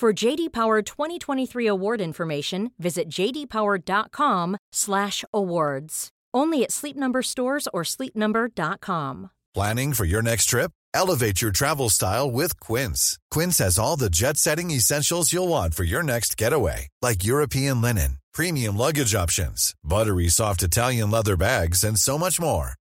For JD Power 2023 award information, visit jdpower.com/awards. Only at Sleep Number stores or sleepnumber.com. Planning for your next trip? Elevate your travel style with Quince. Quince has all the jet-setting essentials you'll want for your next getaway, like European linen, premium luggage options, buttery soft Italian leather bags, and so much more.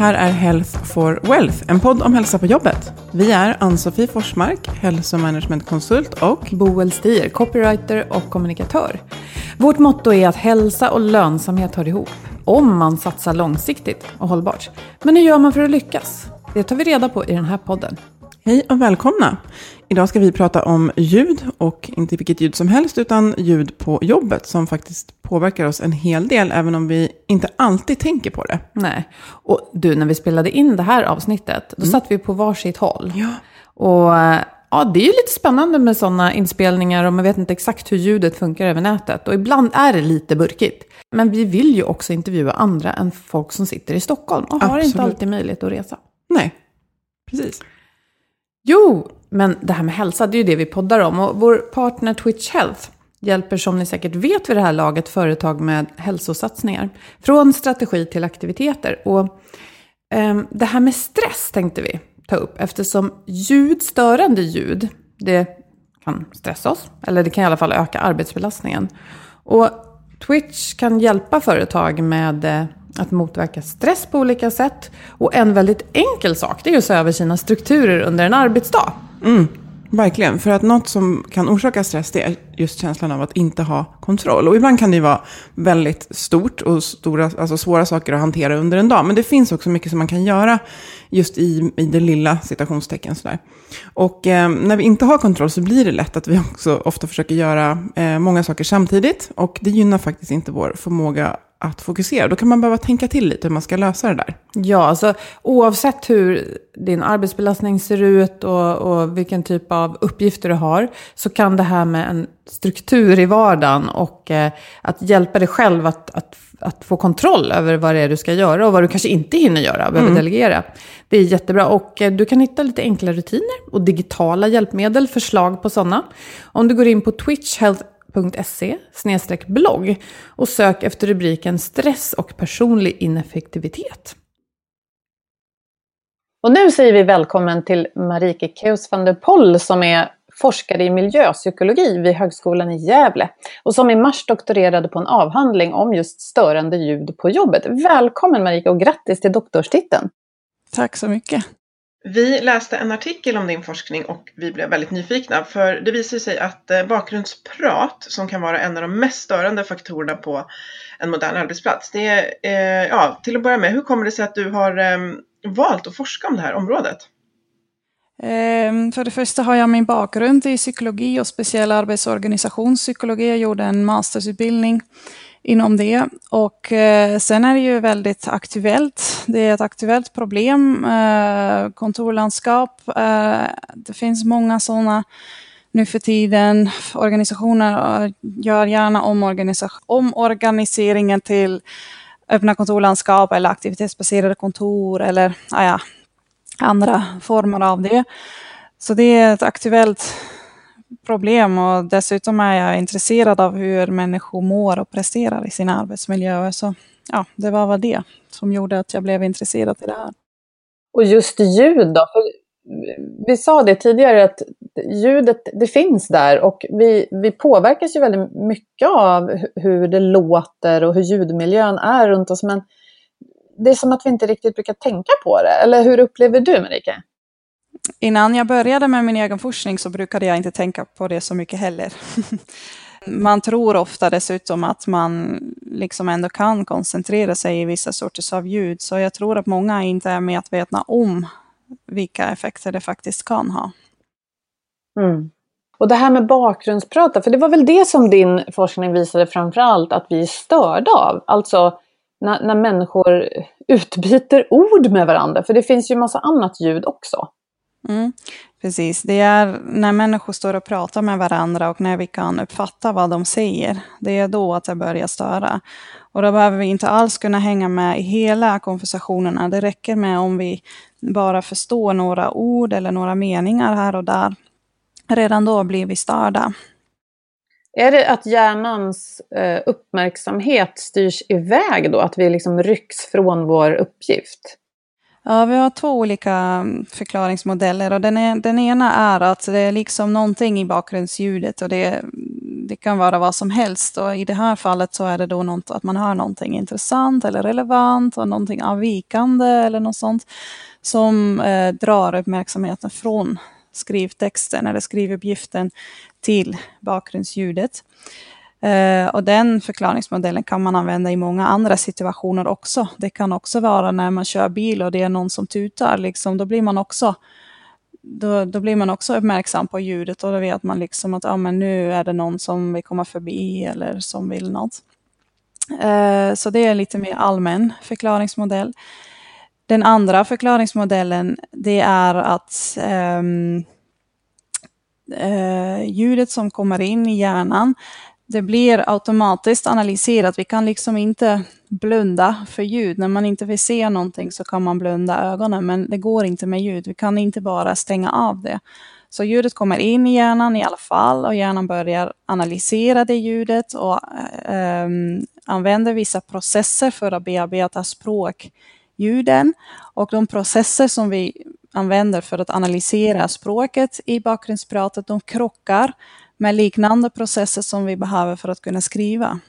Här är Health for Wealth, en podd om hälsa på jobbet. Vi är Ann-Sofie Forsmark, hälsomanagementkonsult och Boel Stier, copywriter och kommunikatör. Vårt motto är att hälsa och lönsamhet hör ihop, om man satsar långsiktigt och hållbart. Men hur gör man för att lyckas? Det tar vi reda på i den här podden. Hej och välkomna! Idag ska vi prata om ljud och inte vilket ljud som helst utan ljud på jobbet som faktiskt påverkar oss en hel del även om vi inte alltid tänker på det. Nej. Och du, när vi spelade in det här avsnittet, då satt vi på varsitt håll. Ja. Och ja, det är ju lite spännande med sådana inspelningar och man vet inte exakt hur ljudet funkar över nätet. Och ibland är det lite burkigt. Men vi vill ju också intervjua andra än folk som sitter i Stockholm och har inte Absolut. alltid möjlighet att resa. Nej, precis. Jo, men det här med hälsa, det är ju det vi poddar om. Och vår partner Twitch Health hjälper som ni säkert vet vid det här laget företag med hälsosatsningar. Från strategi till aktiviteter. Och eh, det här med stress tänkte vi ta upp eftersom ljud, störande ljud, det kan stressa oss. Eller det kan i alla fall öka arbetsbelastningen. Och Twitch kan hjälpa företag med eh, att motverka stress på olika sätt. Och en väldigt enkel sak, det är att se över sina strukturer under en arbetsdag. Mm. Verkligen, för att något som kan orsaka stress det är just känslan av att inte ha kontroll. Och ibland kan det ju vara väldigt stort och stora, alltså svåra saker att hantera under en dag. Men det finns också mycket som man kan göra just i, i det lilla citationstecken. Sådär. Och eh, när vi inte har kontroll så blir det lätt att vi också ofta försöker göra eh, många saker samtidigt. Och det gynnar faktiskt inte vår förmåga att fokusera. Då kan man behöva tänka till lite hur man ska lösa det där. Ja, alltså oavsett hur din arbetsbelastning ser ut och, och vilken typ av uppgifter du har, så kan det här med en struktur i vardagen och eh, att hjälpa dig själv att, att, att få kontroll över vad det är du ska göra och vad du kanske inte hinner göra behöver delegera. Det är jättebra och eh, du kan hitta lite enkla rutiner och digitala hjälpmedel, förslag på sådana. Om du går in på twitchhealth.se blogg och sök efter rubriken stress och personlig ineffektivitet. Och nu säger vi välkommen till Marike Keus van der Poll som är forskare i miljöpsykologi vid Högskolan i Gävle och som i mars doktorerade på en avhandling om just störande ljud på jobbet. Välkommen Marike och grattis till doktorstiteln! Tack så mycket. Vi läste en artikel om din forskning och vi blev väldigt nyfikna för det visar sig att eh, bakgrundsprat som kan vara en av de mest störande faktorerna på en modern arbetsplats. Det är, eh, ja, till att börja med, hur kommer det sig att du har eh, valt att forska om det här området? Ehm, för det första har jag min bakgrund i psykologi och speciell arbetsorganisationspsykologi. Jag gjorde en mastersutbildning inom det. Och eh, sen är det ju väldigt aktuellt. Det är ett aktuellt problem. Eh, kontorlandskap, eh, det finns många sådana nu för tiden. Organisationer eh, gör gärna omorganiseringen till öppna kontorlandskap eller aktivitetsbaserade kontor eller ah ja, andra former av det. Så det är ett aktuellt problem och dessutom är jag intresserad av hur människor mår och presterar i sina arbetsmiljöer. Så ja, det var väl det som gjorde att jag blev intresserad i det här. Och just ljud då? För vi sa det tidigare att ljudet, det finns där och vi, vi påverkas ju väldigt mycket av hur det låter och hur ljudmiljön är runt oss. Men det är som att vi inte riktigt brukar tänka på det. Eller hur upplever du Marika? Innan jag började med min egen forskning så brukade jag inte tänka på det så mycket heller. man tror ofta dessutom att man liksom ändå kan koncentrera sig i vissa sorters av ljud, så jag tror att många inte är medvetna om vilka effekter det faktiskt kan ha. Mm. Och det här med bakgrundsprata, för det var väl det som din forskning visade framför allt att vi är störda av. Alltså när, när människor utbyter ord med varandra, för det finns ju massa annat ljud också. Mm, precis, det är när människor står och pratar med varandra och när vi kan uppfatta vad de säger. Det är då att det börjar störa. Och då behöver vi inte alls kunna hänga med i hela konversationerna. Det räcker med om vi bara förstår några ord eller några meningar här och där. Redan då blir vi störda. Är det att hjärnans eh, uppmärksamhet styrs iväg då? Att vi liksom rycks från vår uppgift? Ja, vi har två olika mm, förklaringsmodeller och den, är, den ena är att det är liksom någonting i bakgrundsljudet och det, mm, det kan vara vad som helst och i det här fallet så är det då något, att man hör någonting intressant eller relevant och någonting avvikande eller något sånt som eh, drar uppmärksamheten från skrivtexten eller skrivuppgiften till bakgrundsljudet. Eh, och den förklaringsmodellen kan man använda i många andra situationer också. Det kan också vara när man kör bil och det är någon som tutar, liksom, då blir man också då, då blir man också uppmärksam på ljudet och då vet man liksom att ah, men nu är det någon som vill komma förbi eller som vill något. Uh, så det är lite mer allmän förklaringsmodell. Den andra förklaringsmodellen det är att um, uh, ljudet som kommer in i hjärnan det blir automatiskt analyserat. Vi kan liksom inte blunda för ljud. När man inte vill se någonting så kan man blunda ögonen, men det går inte med ljud. Vi kan inte bara stänga av det. Så ljudet kommer in i hjärnan i alla fall och hjärnan börjar analysera det ljudet och äh, använder vissa processer för att bearbeta språkljuden. Och de processer som vi använder för att analysera språket i bakgrundspratet, de krockar med liknande processer som vi behöver för att kunna skriva.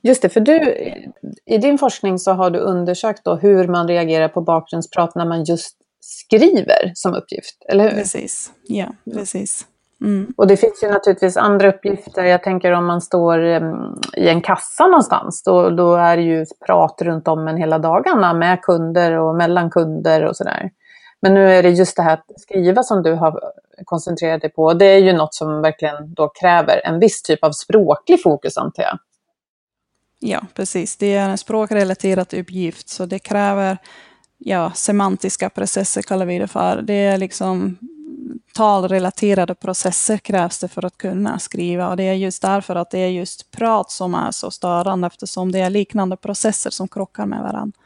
Just det, för du, i din forskning så har du undersökt hur man reagerar på bakgrundsprat när man just skriver som uppgift, eller hur? Precis, ja, precis. Mm. Och det finns ju naturligtvis andra uppgifter. Jag tänker om man står um, i en kassa någonstans, då, då är det ju prat runt om en hela dagarna med kunder och mellan kunder och sådär. Men nu är det just det här att skriva som du har koncentrerat dig på. Det är ju något som verkligen då kräver en viss typ av språklig fokus antar jag. Ja, precis. Det är en språkrelaterad uppgift, så det kräver ja, semantiska processer kallar vi det för. Det är liksom talrelaterade processer krävs det för att kunna skriva och det är just därför att det är just prat som är så störande eftersom det är liknande processer som krockar med varandra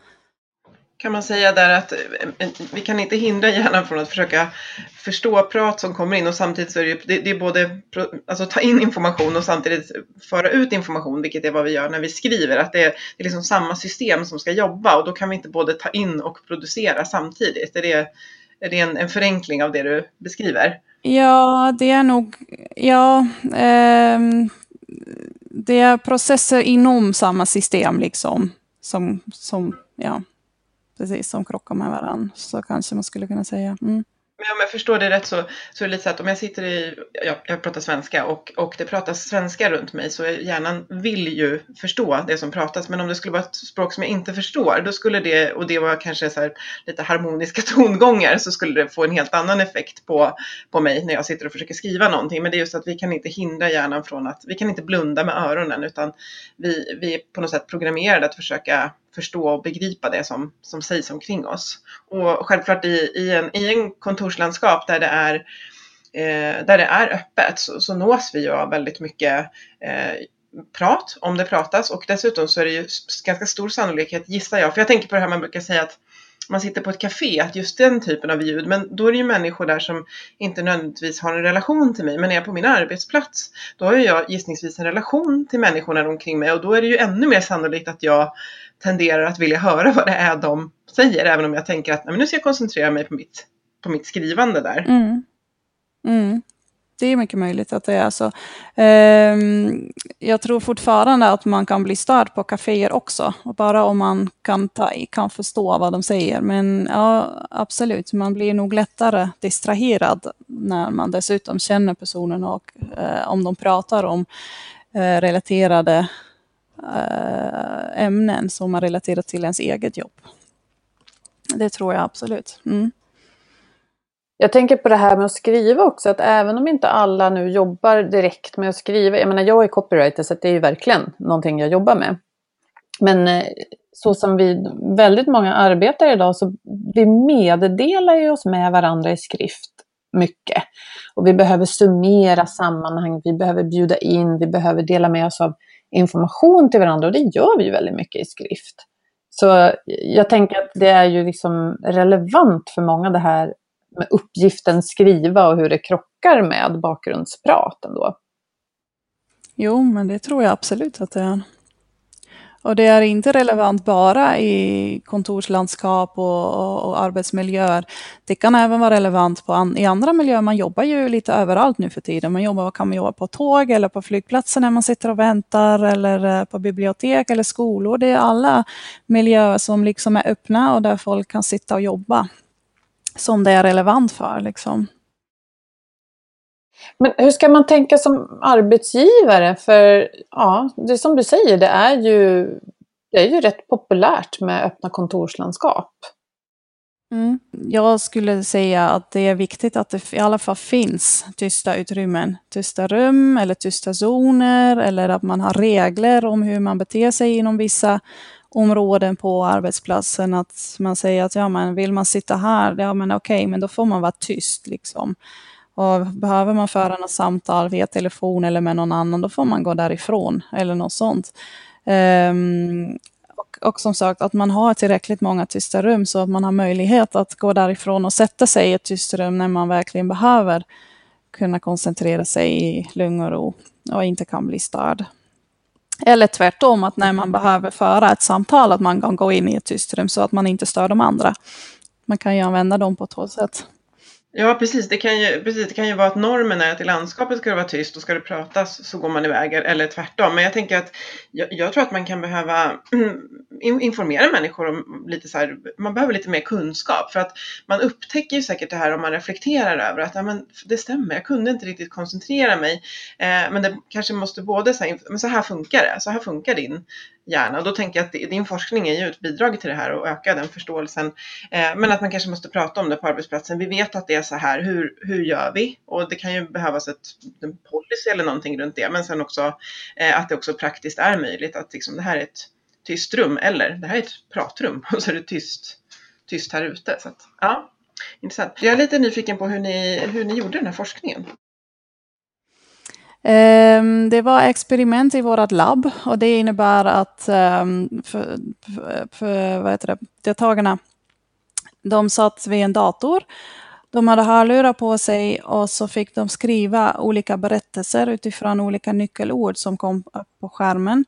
kan man säga där att eh, eh, vi kan inte hindra hjärnan från att försöka förstå prat som kommer in och samtidigt så är det, det, det är både alltså ta in information och samtidigt föra ut information, vilket är vad vi gör när vi skriver. Att det är, det är liksom samma system som ska jobba och då kan vi inte både ta in och producera samtidigt. Är det, är det en, en förenkling av det du beskriver? Ja, det är nog, ja, eh, det är processer inom samma system liksom. Som, som, ja precis, som krockar med varandra. Så kanske man skulle kunna säga. Mm. om jag förstår det rätt så, så är det lite så att om jag sitter i, jag, jag pratar svenska och, och det pratas svenska runt mig så hjärnan vill ju förstå det som pratas. Men om det skulle vara ett språk som jag inte förstår, då skulle det, och det var kanske så här, lite harmoniska tongångar, så skulle det få en helt annan effekt på, på mig när jag sitter och försöker skriva någonting. Men det är just att vi kan inte hindra hjärnan från att, vi kan inte blunda med öronen utan vi, vi är på något sätt programmerade att försöka förstå och begripa det som, som sägs omkring oss. Och självklart i, i, en, i en kontorslandskap där det är, eh, där det är öppet så, så nås vi ju av väldigt mycket eh, prat om det pratas och dessutom så är det ju ganska stor sannolikhet gissar jag, för jag tänker på det här man brukar säga att man sitter på ett café, att just den typen av ljud, men då är det ju människor där som inte nödvändigtvis har en relation till mig. Men är jag på min arbetsplats, då har jag gissningsvis en relation till människorna omkring mig och då är det ju ännu mer sannolikt att jag tenderar att vilja höra vad det är de säger, även om jag tänker att nej, nu ska jag koncentrera mig på mitt, på mitt skrivande där. Mm. Mm. Det är mycket möjligt att det är så. Um, jag tror fortfarande att man kan bli störd på kaféer också, bara om man kan, ta, kan förstå vad de säger. Men ja, absolut, man blir nog lättare distraherad när man dessutom känner personen och uh, om de pratar om uh, relaterade uh, ämnen som är relaterade till ens eget jobb. Det tror jag absolut. Mm. Jag tänker på det här med att skriva också, att även om inte alla nu jobbar direkt med att skriva, jag menar jag är copywriter så det är ju verkligen någonting jag jobbar med. Men eh, så som vi väldigt många arbetar idag så vi meddelar ju oss med varandra i skrift mycket. Och vi behöver summera sammanhang, vi behöver bjuda in, vi behöver dela med oss av information till varandra och det gör vi ju väldigt mycket i skrift. Så jag tänker att det är ju liksom relevant för många det här med uppgiften skriva och hur det krockar med bakgrundsprat ändå. Jo, men det tror jag absolut att det är. Och det är inte relevant bara i kontorslandskap och, och, och arbetsmiljöer. Det kan även vara relevant på an, i andra miljöer. Man jobbar ju lite överallt nu för tiden. Man jobbar, kan man jobba på tåg eller på flygplatser när man sitter och väntar eller eh, på bibliotek eller skolor. Det är alla miljöer som liksom är öppna och där folk kan sitta och jobba som det är relevant för. Liksom. Men hur ska man tänka som arbetsgivare? För ja, det som du säger, det är ju, det är ju rätt populärt med öppna kontorslandskap. Mm. Jag skulle säga att det är viktigt att det i alla fall finns tysta utrymmen. Tysta rum eller tysta zoner eller att man har regler om hur man beter sig inom vissa områden på arbetsplatsen. Att man säger att ja, men vill man sitta här, ja men okej, okay, men då får man vara tyst. Liksom. Och behöver man föra något samtal via telefon eller med någon annan, då får man gå därifrån eller något sånt. Um, och, och, som sagt, att man har tillräckligt många tysta rum så att man har möjlighet att gå därifrån och sätta sig i ett tyst rum när man verkligen behöver kunna koncentrera sig i lugn och ro och inte kan bli störd. Eller tvärtom, att när man behöver föra ett samtal, att man kan gå in i ett tyst rum så att man inte stör de andra. Man kan ju använda dem på två sätt. Ja, precis. Det kan, ju, precis. det kan ju vara att normen är att i landskapet ska det vara tyst och ska det pratas så går man iväg eller tvärtom. Men jag tänker att jag, jag tror att man kan behöva mm, informera människor om lite så här, man behöver lite mer kunskap för att man upptäcker ju säkert det här om man reflekterar över att ja, men det stämmer, jag kunde inte riktigt koncentrera mig. Eh, men det kanske måste både säga, men så här funkar det, så här funkar din hjärna. Och då tänker jag att din forskning är ju ett bidrag till det här och öka den förståelsen. Eh, men att man kanske måste prata om det på arbetsplatsen. Vi vet att det är så här, hur, hur gör vi? Och det kan ju behövas ett, en policy eller någonting runt det. Men sen också eh, att det också praktiskt är möjligt att liksom, det här är ett tyst rum eller det här är ett pratrum och så är det tyst, tyst här ute. Så att, ja, intressant. Jag är lite nyfiken på hur ni, hur ni gjorde den här forskningen. Um, det var experiment i vårt labb och det innebär att um, för, för, vad heter det, deltagarna de satt vid en dator. De hade hörlurar på sig och så fick de skriva olika berättelser utifrån olika nyckelord som kom upp på skärmen.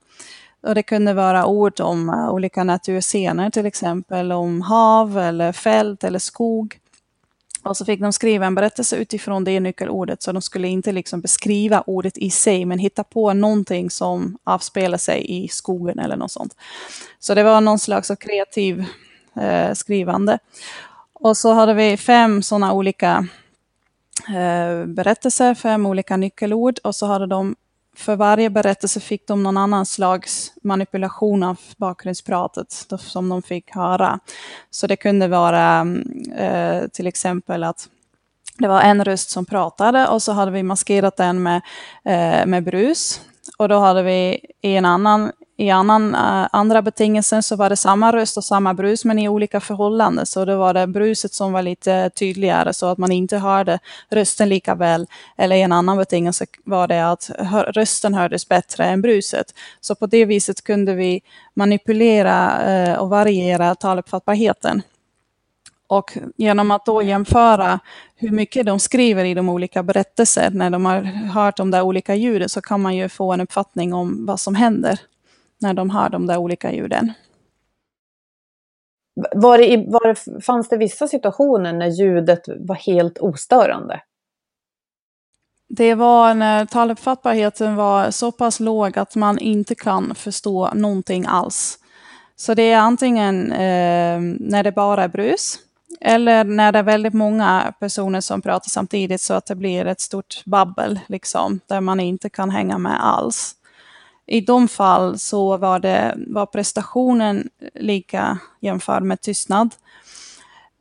Och det kunde vara ord om eh, olika naturscener, till exempel om hav eller fält eller skog. Och så fick de skriva en berättelse utifrån det nyckelordet, så de skulle inte liksom beskriva ordet i sig, men hitta på någonting som avspelar sig i skogen eller något sånt. Så det var någon slags kreativ eh, skrivande. Och så hade vi fem sådana olika eh, berättelser, fem olika nyckelord och så hade de för varje berättelse fick de någon annan slags manipulation av bakgrundspratet som de fick höra. Så det kunde vara mm, eh, till exempel att det var en röst som pratade och så hade vi maskerat den med, eh, med brus. Och då hade vi i en annan i annan, uh, andra betingelser så var det samma röst och samma brus, men i olika förhållanden. Så då var det bruset som var lite tydligare, så att man inte hörde rösten lika väl. Eller i en annan betingelse var det att hör, rösten hördes bättre än bruset. Så på det viset kunde vi manipulera uh, och variera taluppfattbarheten. Och genom att då jämföra hur mycket de skriver i de olika berättelser, när de har hört de där olika ljuden, så kan man ju få en uppfattning om vad som händer när de hör de där olika ljuden. Var det, var det, fanns det vissa situationer när ljudet var helt ostörande? Det var när taluppfattbarheten var så pass låg att man inte kan förstå någonting alls. Så det är antingen eh, när det bara är brus, eller när det är väldigt många personer som pratar samtidigt så att det blir ett stort babbel, liksom, där man inte kan hänga med alls. I de fall så var, det, var prestationen lika jämfört med tystnad.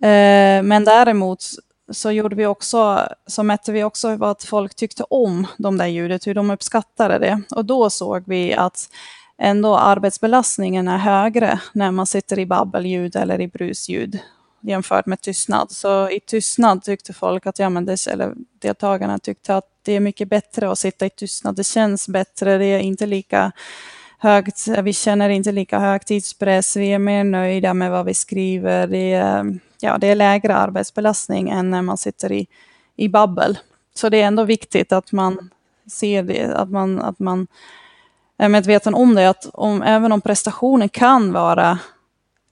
Eh, men däremot så gjorde vi också, så mätte vi också vad folk tyckte om de där ljudet, hur de uppskattade det. Och då såg vi att ändå arbetsbelastningen är högre när man sitter i babbelljud eller i brusljud jämfört med tystnad. Så i tystnad tyckte folk att, ja men det, eller deltagarna tyckte att det är mycket bättre att sitta i tystnad. Det känns bättre, det är inte lika högt, vi känner inte lika hög tidspress, vi är mer nöjda med vad vi skriver. Det är, ja, det är lägre arbetsbelastning än när man sitter i, i babbel. Så det är ändå viktigt att man ser det, att man, att man är medveten om det, att om, även om prestationen kan vara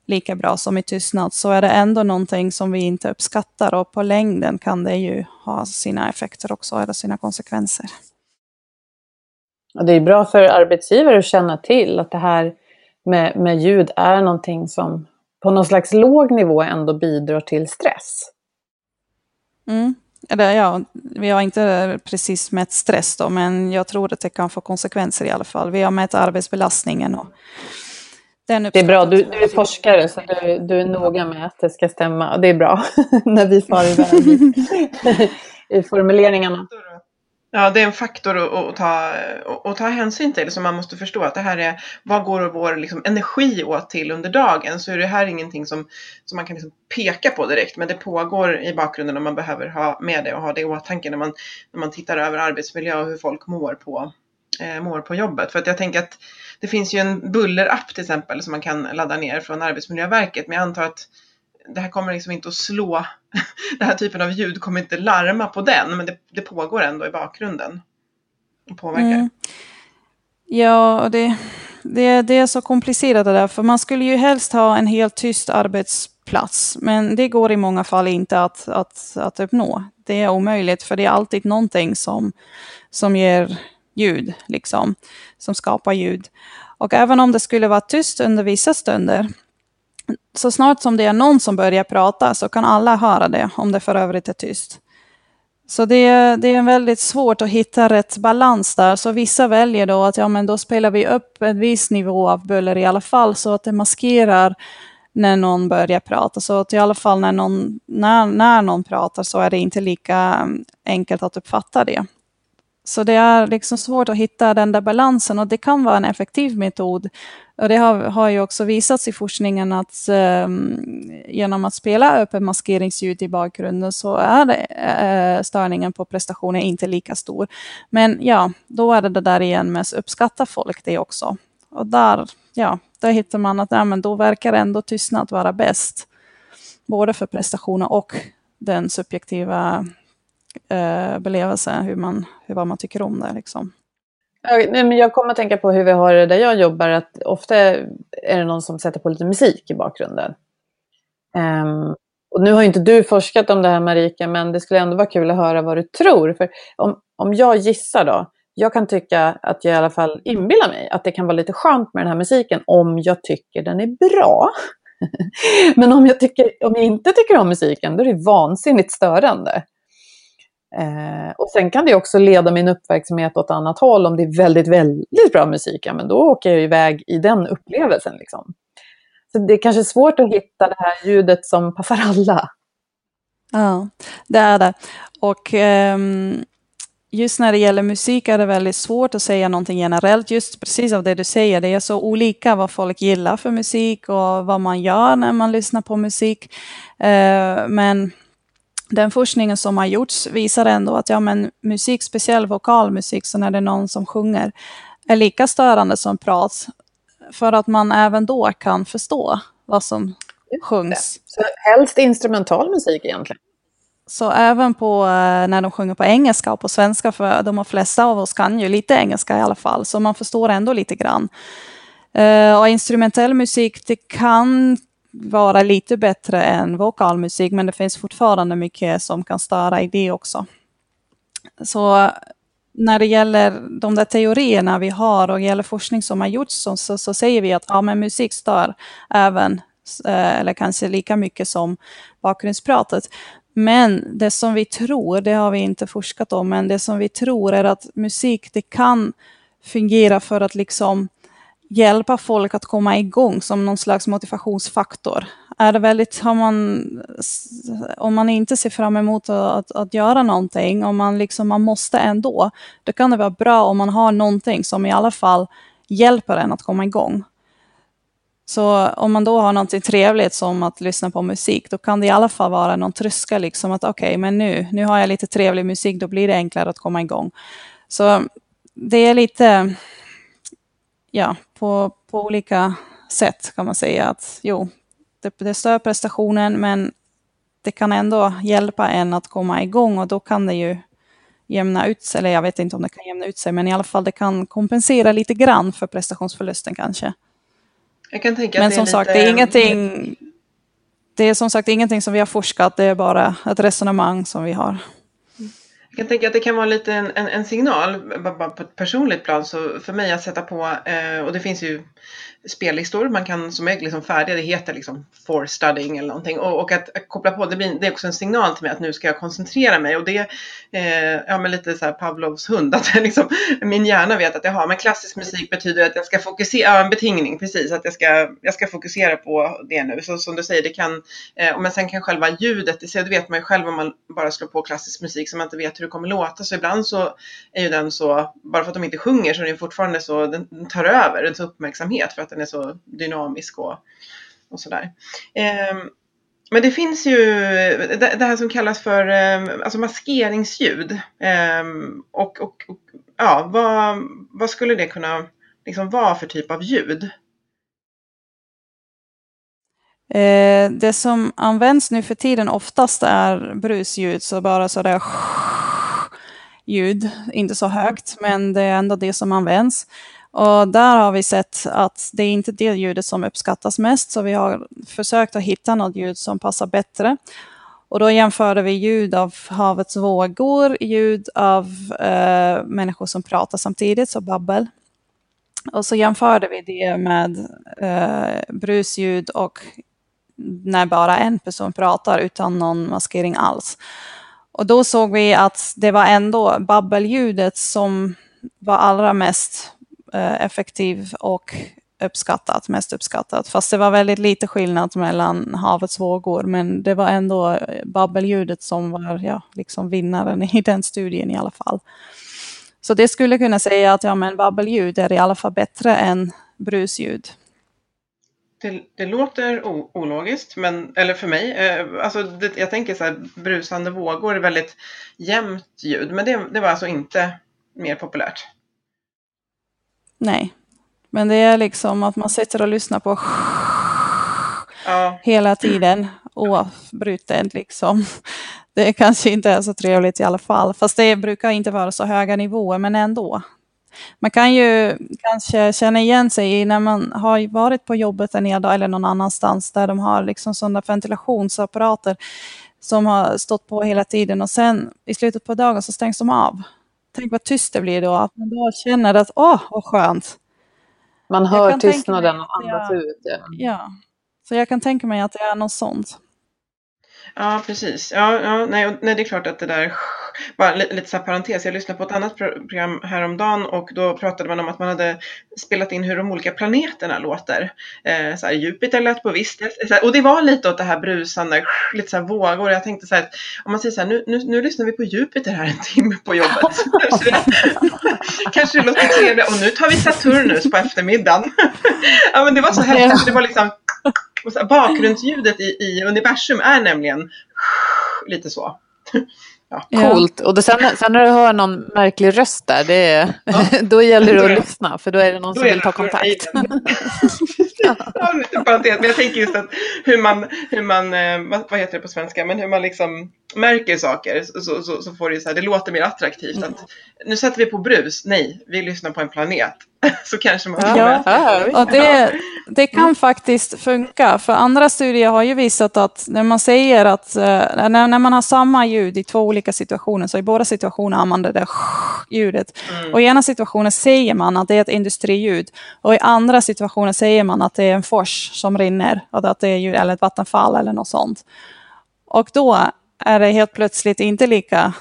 lika bra som i tystnad så är det ändå någonting som vi inte uppskattar och på längden kan det ju ha sina effekter också, eller sina konsekvenser. Ja, det är bra för arbetsgivare att känna till att det här med, med ljud är någonting som på någon slags låg nivå ändå bidrar till stress. Mm. Eller, ja, vi har inte precis mätt stress då, men jag tror att det kan få konsekvenser i alla fall. Vi har mätt arbetsbelastningen och det är bra, du, du, är forskare så du, du, är noga med att det ska stämma. Det är bra när vi far iväg i, formuleringarna. Ja, det är en faktor att, att, ta, att ta hänsyn till som man måste förstå att det här är vad går vår liksom, energi åt till under dagen så är det här ingenting som, som man kan liksom peka på direkt men det pågår i bakgrunden och man behöver ha med det och ha det i åtanke när man, när man tittar över arbetsmiljö och hur folk mår på, Eh, mår på jobbet. För att jag tänker att det finns ju en bullerapp till exempel som man kan ladda ner från Arbetsmiljöverket. Men jag antar att det här kommer liksom inte att slå, den här typen av ljud kommer inte larma på den, men det, det pågår ändå i bakgrunden. Och påverkar. Mm. Ja, och det, det, det är så komplicerat det där, för man skulle ju helst ha en helt tyst arbetsplats, men det går i många fall inte att, att, att uppnå. Det är omöjligt, för det är alltid någonting som, som ger ljud, liksom, som skapar ljud. Och även om det skulle vara tyst under vissa stunder, så snart som det är någon som börjar prata så kan alla höra det, om det för övrigt är tyst. Så det är, det är väldigt svårt att hitta rätt balans där. Så vissa väljer då att ja, men då spelar vi upp en viss nivå av buller i alla fall, så att det maskerar när någon börjar prata. Så att i alla fall när någon, när, när någon pratar så är det inte lika mm, enkelt att uppfatta det. Så det är liksom svårt att hitta den där balansen och det kan vara en effektiv metod. Och det har, har ju också visats i forskningen att um, genom att spela öppen maskeringsljud i bakgrunden så är det, uh, störningen på prestationen inte lika stor. Men ja, då är det det där igen med att uppskatta folk det också. Och där, ja, där hittar man att ja, men då verkar ändå tystnad vara bäst. Både för prestationen och den subjektiva eh, belevelse, hur man, hur, vad man tycker om det. Liksom. Jag kommer att tänka på hur vi har det där jag jobbar, att ofta är det någon som sätter på lite musik i bakgrunden. Um, och nu har inte du forskat om det här Marika, men det skulle ändå vara kul att höra vad du tror. För om, om jag gissar då, jag kan tycka att jag i alla fall inbillar mig att det kan vara lite skönt med den här musiken om jag tycker den är bra. Men om jag, tycker, om jag inte tycker om musiken, då är det vansinnigt störande. Eh, och sen kan det också leda min uppmärksamhet åt annat håll. Om det är väldigt, väldigt bra musik, ja, men då åker jag iväg i den upplevelsen. Liksom. Så det är kanske svårt att hitta det här ljudet som passar alla. Ja, det är det. Och um, just när det gäller musik är det väldigt svårt att säga någonting generellt, just precis av det du säger. Det är så olika vad folk gillar för musik och vad man gör när man lyssnar på musik. Uh, men den forskningen som har gjorts visar ändå att ja, men musik, speciell vokalmusik, så när det är någon som sjunger, är lika störande som prat. För att man även då kan förstå vad som sjungs. Så helst instrumental musik egentligen? Så även på eh, när de sjunger på engelska och på svenska, för de flesta av oss kan ju lite engelska i alla fall, så man förstår ändå lite grann. Uh, och instrumentell musik, det kan vara lite bättre än vokalmusik, men det finns fortfarande mycket som kan störa i det också. Så när det gäller de där teorierna vi har och gäller forskning som har gjorts så, så, så säger vi att ja, men musik stör även, eh, eller kanske lika mycket som bakgrundspratet. Men det som vi tror, det har vi inte forskat om, men det som vi tror är att musik, det kan fungera för att liksom hjälpa folk att komma igång som någon slags motivationsfaktor. Är det väldigt, har man, om man inte ser fram emot att, att, att göra någonting, om man, liksom, man måste ändå, då kan det vara bra om man har någonting som i alla fall hjälper en att komma igång. Så om man då har något trevligt som att lyssna på musik, då kan det i alla fall vara någon tröskel, liksom att okej, okay, men nu, nu har jag lite trevlig musik, då blir det enklare att komma igång. Så det är lite, ja, på, på olika sätt kan man säga att jo, det, det stör prestationen, men det kan ändå hjälpa en att komma igång och då kan det ju jämna ut sig, eller jag vet inte om det kan jämna ut sig, men i alla fall det kan kompensera lite grann för prestationsförlusten kanske. Jag kan tänka men att som det är sagt, lite... det är ingenting det är som sagt ingenting som vi har forskat, det är bara ett resonemang som vi har. Jag kan tänka att det kan vara lite en, en, en signal, bara på ett personligt plan, så för mig att sätta på, eh, och det finns ju spellistor man kan, som är liksom färdiga, det heter liksom for studying eller någonting. Och, och att, att, koppla på, det, blir, det är också en signal till mig att nu ska jag koncentrera mig. Och det eh, ja, men lite så här Pavlovs hund, att liksom, min hjärna vet att jaha, men klassisk musik betyder att jag ska fokusera, ja en betingning precis, att jag ska, jag ska fokusera på det nu. Så som du säger, det kan, eh, men sen kan själva ljudet, det, det vet man ju själv om man bara slår på klassisk musik som man inte vet hur det kommer låta. Så ibland så är ju den så, bara för att de inte sjunger så är den fortfarande så, den tar över, den tar uppmärksamhet för att den är så dynamisk och, och sådär. Eh, men det finns ju det, det här som kallas för eh, alltså maskeringsljud. Eh, och, och, och, ja, vad, vad skulle det kunna liksom vara för typ av ljud? Eh, det som används nu för tiden oftast är brusljud, så bara sådär ljud, inte så högt, men det är ändå det som används. Och där har vi sett att det är inte det ljudet som uppskattas mest, så vi har försökt att hitta något ljud som passar bättre. Och då jämförde vi ljud av havets vågor, ljud av eh, människor som pratar samtidigt, så babbel. Och så jämförde vi det med eh, brusljud och när bara en person pratar utan någon maskering alls. Och då såg vi att det var ändå babbelljudet som var allra mest Eh, effektiv och uppskattat, mest uppskattat. Fast det var väldigt lite skillnad mellan havets vågor, men det var ändå eh, babbelljudet som var ja, liksom vinnaren i den studien i alla fall. Så det skulle kunna säga att ja, men babbelljud är i alla fall bättre än brusljud. Det, det låter ologiskt, men, eller för mig, eh, alltså det, jag tänker så här, brusande vågor är väldigt jämnt ljud, men det, det var alltså inte mer populärt. Nej. Men det är liksom att man sitter och lyssnar på ja. hela tiden oavbrutet liksom. Det kanske inte är så trevligt i alla fall. Fast det brukar inte vara så höga nivåer, men ändå. Man kan ju kanske känna igen sig när man har varit på jobbet en hel dag eller någon annanstans där de har liksom sådana ventilationsapparater som har stått på hela tiden och sen i slutet på dagen så stängs de av. Tänk vad tyst det blir då, att man då känner att åh, vad skönt. Man hör tystnaden och andas ut. Ja. ja. Så jag kan tänka mig att det är något sånt. Ja, precis. Ja, ja nej, nej, det är klart att det där bara lite så här parentes, jag lyssnade på ett annat program häromdagen och då pratade man om att man hade spelat in hur de olika planeterna låter. Eh, så här, Jupiter lät på visst sätt och det var lite åt det här brusande, lite så här vågor. Jag tänkte så här, om man säger så här, nu, nu, nu lyssnar vi på Jupiter här en timme på jobbet. kanske, det, kanske det låter trevligt och nu tar vi Saturnus på eftermiddagen. ja men det var så häftigt, det var liksom bakgrundsljudet i, i universum är nämligen lite så. Ja. Coolt. Och då sen, sen när du hör någon märklig röst där, det är, ja. då gäller det att lyssna för då är det någon då som vill ta kontakt. ja, men jag tänker just att hur man, hur man eh, vad heter det på svenska, men hur man liksom märker saker så, så, så får det så här, det låter mer attraktivt. Mm. Att, nu sätter vi på brus, nej, vi lyssnar på en planet. så kanske man ja, ja, och det, det kan mm. faktiskt funka, för andra studier har ju visat att när man säger att när, när man har samma ljud i två olika situationer, så i båda situationer använder det ljudet. Mm. Och i ena situationen säger man att det är ett industriljud och i andra situationer säger man att det är en fors som rinner, och att det är ljud, eller ett vattenfall eller något sånt. Och då är det helt plötsligt inte lika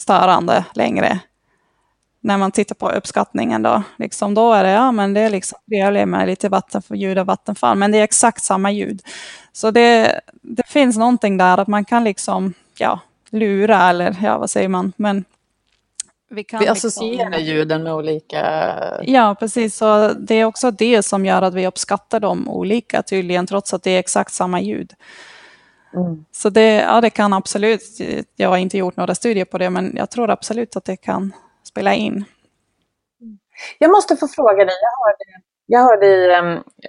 störande längre. När man tittar på uppskattningen då. Liksom då är det, ja men det är liksom trevligt med lite vatten, ljud och vattenfall, men det är exakt samma ljud. Så det, det finns någonting där att man kan liksom, ja, lura eller ja, vad säger man, men vi, kan vi liksom- associerar liksom... ljuden med olika... Ja, precis. Så det är också det som gör att vi uppskattar dem olika tydligen, trots att det är exakt samma ljud. Mm. Så det, ja, det kan absolut, jag har inte gjort några studier på det, men jag tror absolut att det kan spela in. Jag måste få fråga dig, jag hörde, jag hörde i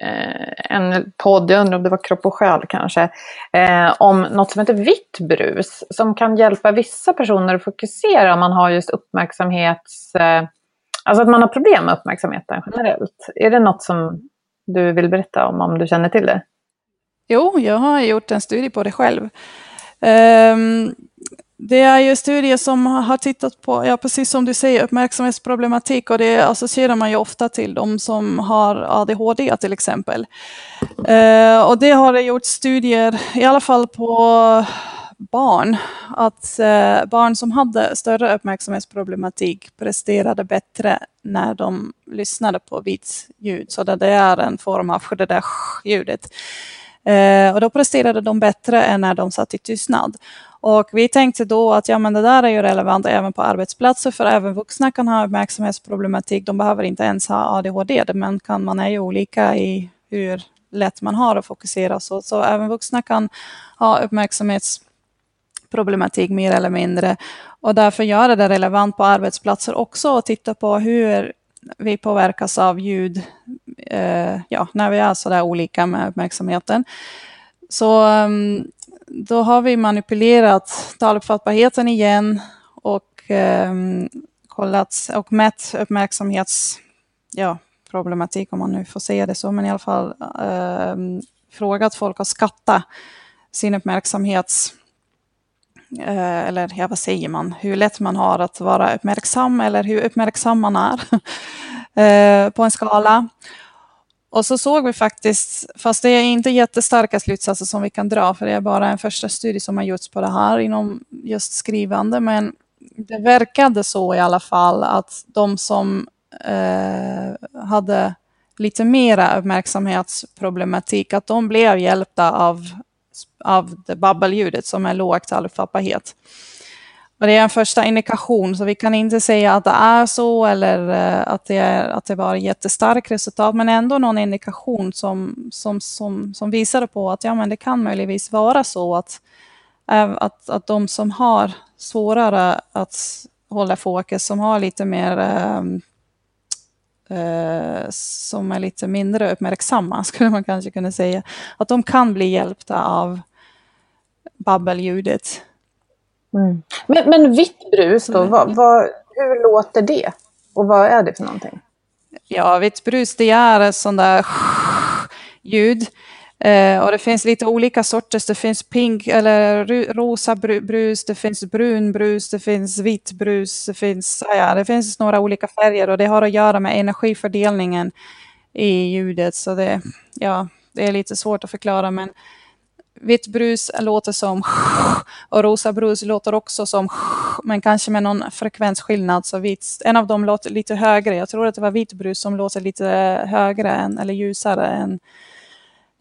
eh, en podd, jag undrar om det var Kropp och själ kanske, eh, om något som heter vitt brus, som kan hjälpa vissa personer att fokusera om man har just uppmärksamhets... Eh, alltså att man har problem med uppmärksamheten generellt. Är det något som du vill berätta om, om du känner till det? Jo, jag har gjort en studie på det själv. Um, det är ju studier som har tittat på, ja precis som du säger, uppmärksamhetsproblematik och det associerar man ju ofta till de som har ADHD till exempel. Eh, och det har det gjort studier, i alla fall på barn, att eh, barn som hade större uppmärksamhetsproblematik presterade bättre när de lyssnade på vitt ljud, så det är en form av det där ljudet. Eh, och då presterade de bättre än när de satt i tystnad. Och vi tänkte då att ja, men det där är ju relevant även på arbetsplatser, för även vuxna kan ha uppmärksamhetsproblematik. De behöver inte ens ha ADHD, men kan, man är ju olika i hur lätt man har att fokusera. Så, så även vuxna kan ha uppmärksamhetsproblematik mer eller mindre. Och därför gör det relevant på arbetsplatser också och titta på hur vi påverkas av ljud eh, ja, när vi är så där olika med uppmärksamheten. Så um, då har vi manipulerat taluppfattbarheten igen och um, kollat och mätt uppmärksamhets, ja, problematik om man nu får säga det så, men i alla fall um, frågat folk att skatta sin uppmärksamhets eh, eller ja, vad säger man, hur lätt man har att vara uppmärksam eller hur uppmärksam man är eh, på en skala. Och så såg vi faktiskt, fast det är inte jättestarka slutsatser som vi kan dra, för det är bara en första studie som har gjorts på det här inom just skrivande, men det verkade så i alla fall att de som eh, hade lite mera uppmärksamhetsproblematik, att de blev hjälpta av, av det babbelljudet som är lågt alfabetet. Och det är en första indikation, så vi kan inte säga att det är så eller eh, att det, är, att det var jättestarkt resultat, men ändå någon indikation som, som, som, som visar på att ja, men det kan möjligtvis vara så att, eh, att, att de som har svårare att hålla fokus, som har lite mer eh, som är lite mindre uppmärksamma, skulle man kanske kunna säga, att de kan bli hjälpta av babbelljudet. Mm. Men, men vitt brus då, vad, vad, hur låter det? Och vad är det för någonting? Ja, vitt brus det är ett sånt där ljud. Eh, och det finns lite olika sorters. Det finns pink eller rosa brus, det finns brun brus, det finns vitt brus, det finns, ja, det finns några olika färger och det har att göra med energifördelningen i ljudet. Så det, ja, det är lite svårt att förklara, men vitt brus låter som och rosa brus låter också som men kanske med någon frekvensskillnad. Så vit, en av dem låter lite högre. Jag tror att det var vitt brus som låter lite högre än, eller ljusare än,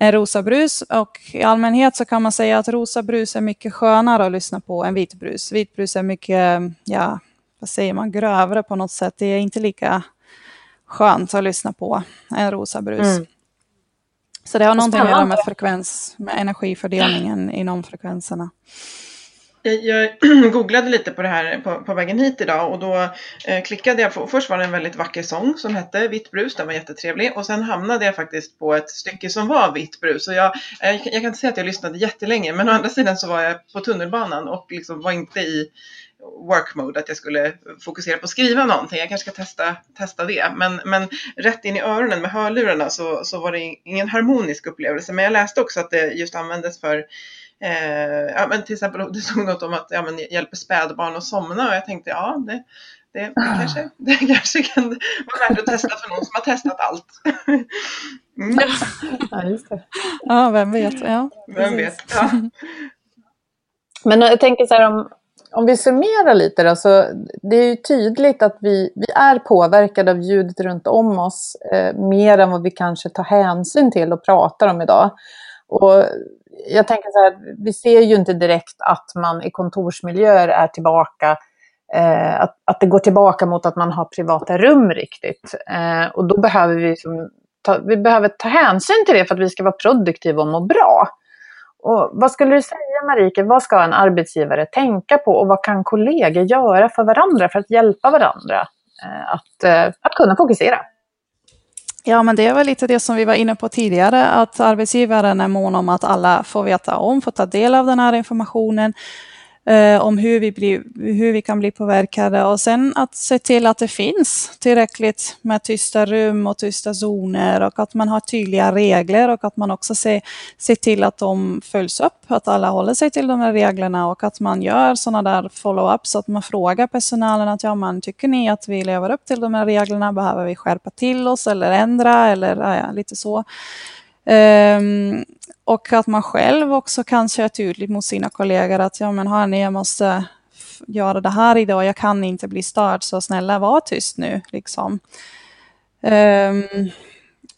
än rosa brus. Och i allmänhet så kan man säga att rosa brus är mycket skönare att lyssna på än vit brus. Vit brus är mycket, ja, vad säger man, grövre på något sätt. Det är inte lika skönt att lyssna på än rosa brus. Mm. Så det har någonting att göra med frekvens, med energifördelningen inom frekvenserna. Jag googlade lite på det här på, på vägen hit idag och då eh, klickade jag på, först var det en väldigt vacker sång som hette Vitt brus, den var jättetrevlig. Och sen hamnade jag faktiskt på ett stycke som var Vitt brus. Och jag, jag, jag kan inte säga att jag lyssnade jättelänge men å andra sidan så var jag på tunnelbanan och liksom var inte i work mode, att jag skulle fokusera på att skriva någonting. Jag kanske ska testa, testa det. Men, men rätt in i öronen med hörlurarna så, så var det ingen harmonisk upplevelse. Men jag läste också att det just användes för eh, ja, men till exempel det stod något om att ja, men hjälper spädbarn att somna och jag tänkte ja, det, det, kanske, det kanske kan vara värt att testa för någon som har testat allt. Mm. Ja, just det. Ja, vem vet. Ja, vem vet. Ja. Men jag tänker så här om, om vi summerar lite då, så det är ju tydligt att vi, vi är påverkade av ljudet runt om oss eh, mer än vad vi kanske tar hänsyn till och pratar om idag. Och jag tänker så här, vi ser ju inte direkt att man i kontorsmiljöer är tillbaka, eh, att, att det går tillbaka mot att man har privata rum riktigt. Eh, och då behöver vi, som, ta, vi behöver ta hänsyn till det för att vi ska vara produktiva och må bra. Och vad skulle du säga Marike, vad ska en arbetsgivare tänka på och vad kan kollegor göra för varandra för att hjälpa varandra eh, att, eh, att kunna fokusera? Ja, men det är väl lite det som vi var inne på tidigare, att arbetsgivaren är mån om att alla får veta om, får ta del av den här informationen eh, om hur vi, blir, hur vi kan bli påverkade och sen att se till att det finns tillräckligt med tysta rum och tysta zoner och att man har tydliga regler och att man också ser, ser till att de följs upp, att alla håller sig till de här reglerna och att man gör sådana där follow-ups, att man frågar personalen att ja, man tycker ni att vi lever upp till de här reglerna? Behöver vi skärpa till oss eller ändra eller ja, lite så. Um, och att man själv också kan köra tydligt mot sina kollegor att ja men hörni, jag måste göra det här idag, jag kan inte bli störd, så snälla var tyst nu. Liksom. Um,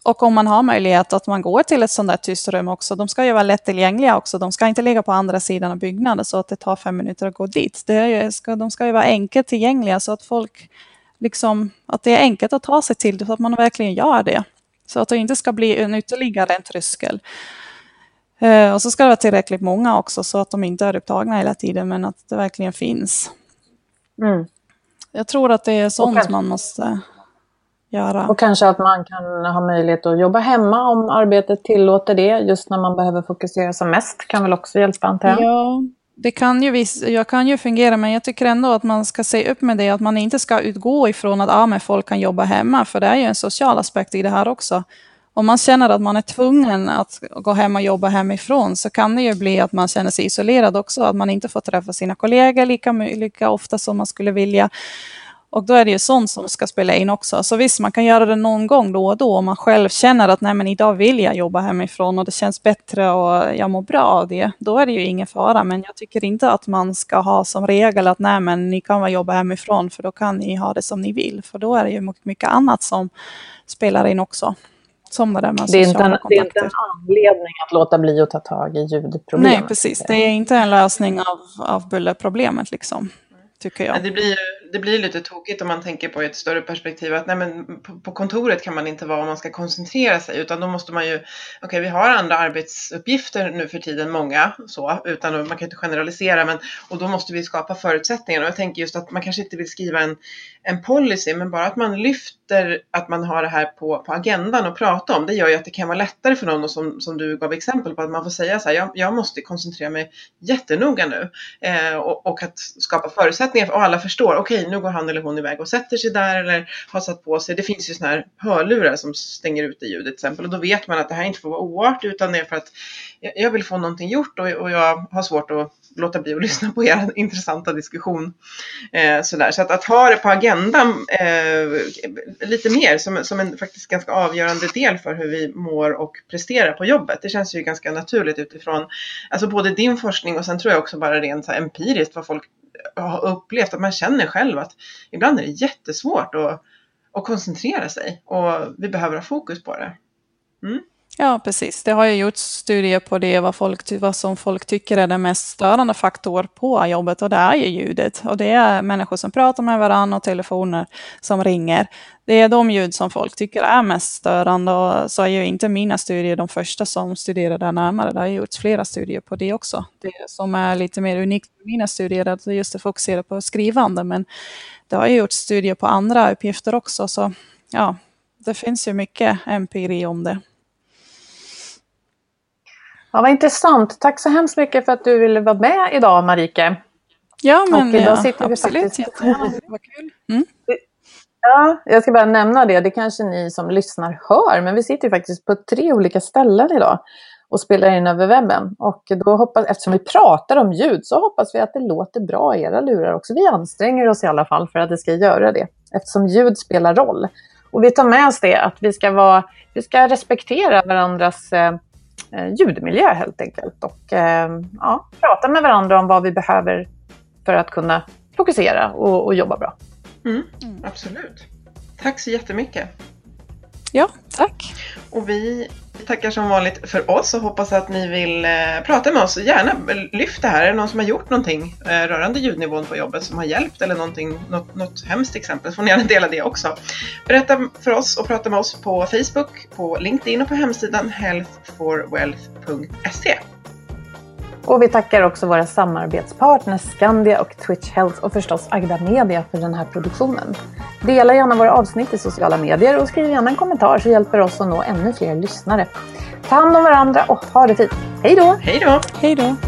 och om man har möjlighet att man går till ett sånt där tyst rum också, de ska ju vara lättillgängliga också, de ska inte ligga på andra sidan av byggnaden så att det tar fem minuter att gå dit. Det ska, de ska ju vara enkelt tillgängliga så att folk, liksom, att det är enkelt att ta sig till det, så att man verkligen gör det. Så att det inte ska bli en ytterligare en tröskel. Eh, och så ska det vara tillräckligt många också så att de inte är upptagna hela tiden men att det verkligen finns. Mm. Jag tror att det är sånt kanske, man måste göra. Och kanske att man kan ha möjlighet att jobba hemma om arbetet tillåter det just när man behöver fokusera som mest kan väl också hjälpa antar jag? Ja, det kan ju, jag kan ju fungera, men jag tycker ändå att man ska se upp med det, att man inte ska utgå ifrån att ah, men folk kan jobba hemma, för det är ju en social aspekt i det här också. Om man känner att man är tvungen att gå hem och jobba hemifrån så kan det ju bli att man känner sig isolerad också, att man inte får träffa sina kollegor lika, lika ofta som man skulle vilja. Och då är det ju sånt som ska spela in också. Så visst, man kan göra det någon gång då och då om man själv känner att nej men idag vill jag jobba hemifrån och det känns bättre och jag mår bra av det. Då är det ju ingen fara. Men jag tycker inte att man ska ha som regel att nej men ni kan väl jobba hemifrån för då kan ni ha det som ni vill. För då är det ju mycket annat som spelar in också. Som det där med det är, inte en, det är inte en anledning att låta bli att ta tag i ljudproblemet. Nej, precis. Det är inte en lösning av, av bullerproblemet liksom tycker jag. det, blir, det blir lite tokigt om man tänker på ett större perspektiv att nej, men på, på kontoret kan man inte vara om man ska koncentrera sig utan då måste man ju, okej okay, vi har andra arbetsuppgifter nu för tiden, många så, utan man kan inte generalisera men och då måste vi skapa förutsättningar och jag tänker just att man kanske inte vill skriva en, en policy men bara att man lyfter att man har det här på, på agendan och prata om det gör ju att det kan vara lättare för någon och som, som du gav exempel på att man får säga så här, jag, jag måste koncentrera mig jättenoga nu eh, och, och att skapa förutsättningar förutsättningar och alla förstår, okej okay, nu går han eller hon iväg och sätter sig där eller har satt på sig, det finns ju sådana här hörlurar som stänger ute ljudet till exempel och då vet man att det här inte får vara oart utan det är för att jag vill få någonting gjort och, och jag har svårt att låta bli att lyssna på er intressanta diskussion. Eh, sådär. Så att, att ha det på agendan eh, lite mer som, som en faktiskt ganska avgörande del för hur vi mår och presterar på jobbet. Det känns ju ganska naturligt utifrån alltså både din forskning och sen tror jag också bara rent så empiriskt vad folk har upplevt. Att man känner själv att ibland är det jättesvårt att, att koncentrera sig och vi behöver ha fokus på det. Mm. Ja, precis. Det har ju gjorts studier på det, vad, folk, vad som folk tycker är den mest störande faktor på jobbet och det är ju ljudet. Och det är människor som pratar med varandra och telefoner som ringer. Det är de ljud som folk tycker är mest störande och så är ju inte mina studier de första som studerar det närmare. Det har gjorts flera studier på det också. Det som är lite mer unikt med mina studier är att just det fokuserar på skrivande, men det har ju gjorts studier på andra uppgifter också, så ja, det finns ju mycket empiri om det. Ja, vad intressant. Tack så hemskt mycket för att du ville vara med idag, Marike. Ja, men och idag ja, sitter vi absolut. faktiskt... Var kul. Mm. Ja, jag ska bara nämna det. Det kanske ni som lyssnar hör, men vi sitter faktiskt på tre olika ställen idag och spelar in över webben. Och då hoppas, eftersom vi pratar om ljud så hoppas vi att det låter bra i era lurar också. Vi anstränger oss i alla fall för att det ska göra det, eftersom ljud spelar roll. Och vi tar med oss det att vi ska, vara, vi ska respektera varandras eh, Eh, ljudmiljö helt enkelt. Och eh, ja, prata med varandra om vad vi behöver för att kunna fokusera och, och jobba bra. Mm, mm. absolut. Tack så jättemycket. Ja, tack. Och vi tackar som vanligt för oss och hoppas att ni vill eh, prata med oss. Gärna lyft det här. Är det någon som har gjort någonting eh, rörande ljudnivån på jobbet som har hjälpt eller någonting, något, något hemskt exempel så får ni gärna dela det också. Berätta för oss och prata med oss på Facebook, på LinkedIn och på hemsidan healthforwealth.se. Och vi tackar också våra samarbetspartners Skandia och Twitch Health och förstås Agda Media för den här produktionen. Dela gärna våra avsnitt i sociala medier och skriv gärna en kommentar så hjälper oss att nå ännu fler lyssnare. Ta hand om varandra och ha det fint. Hej då! Hej då! Hej då!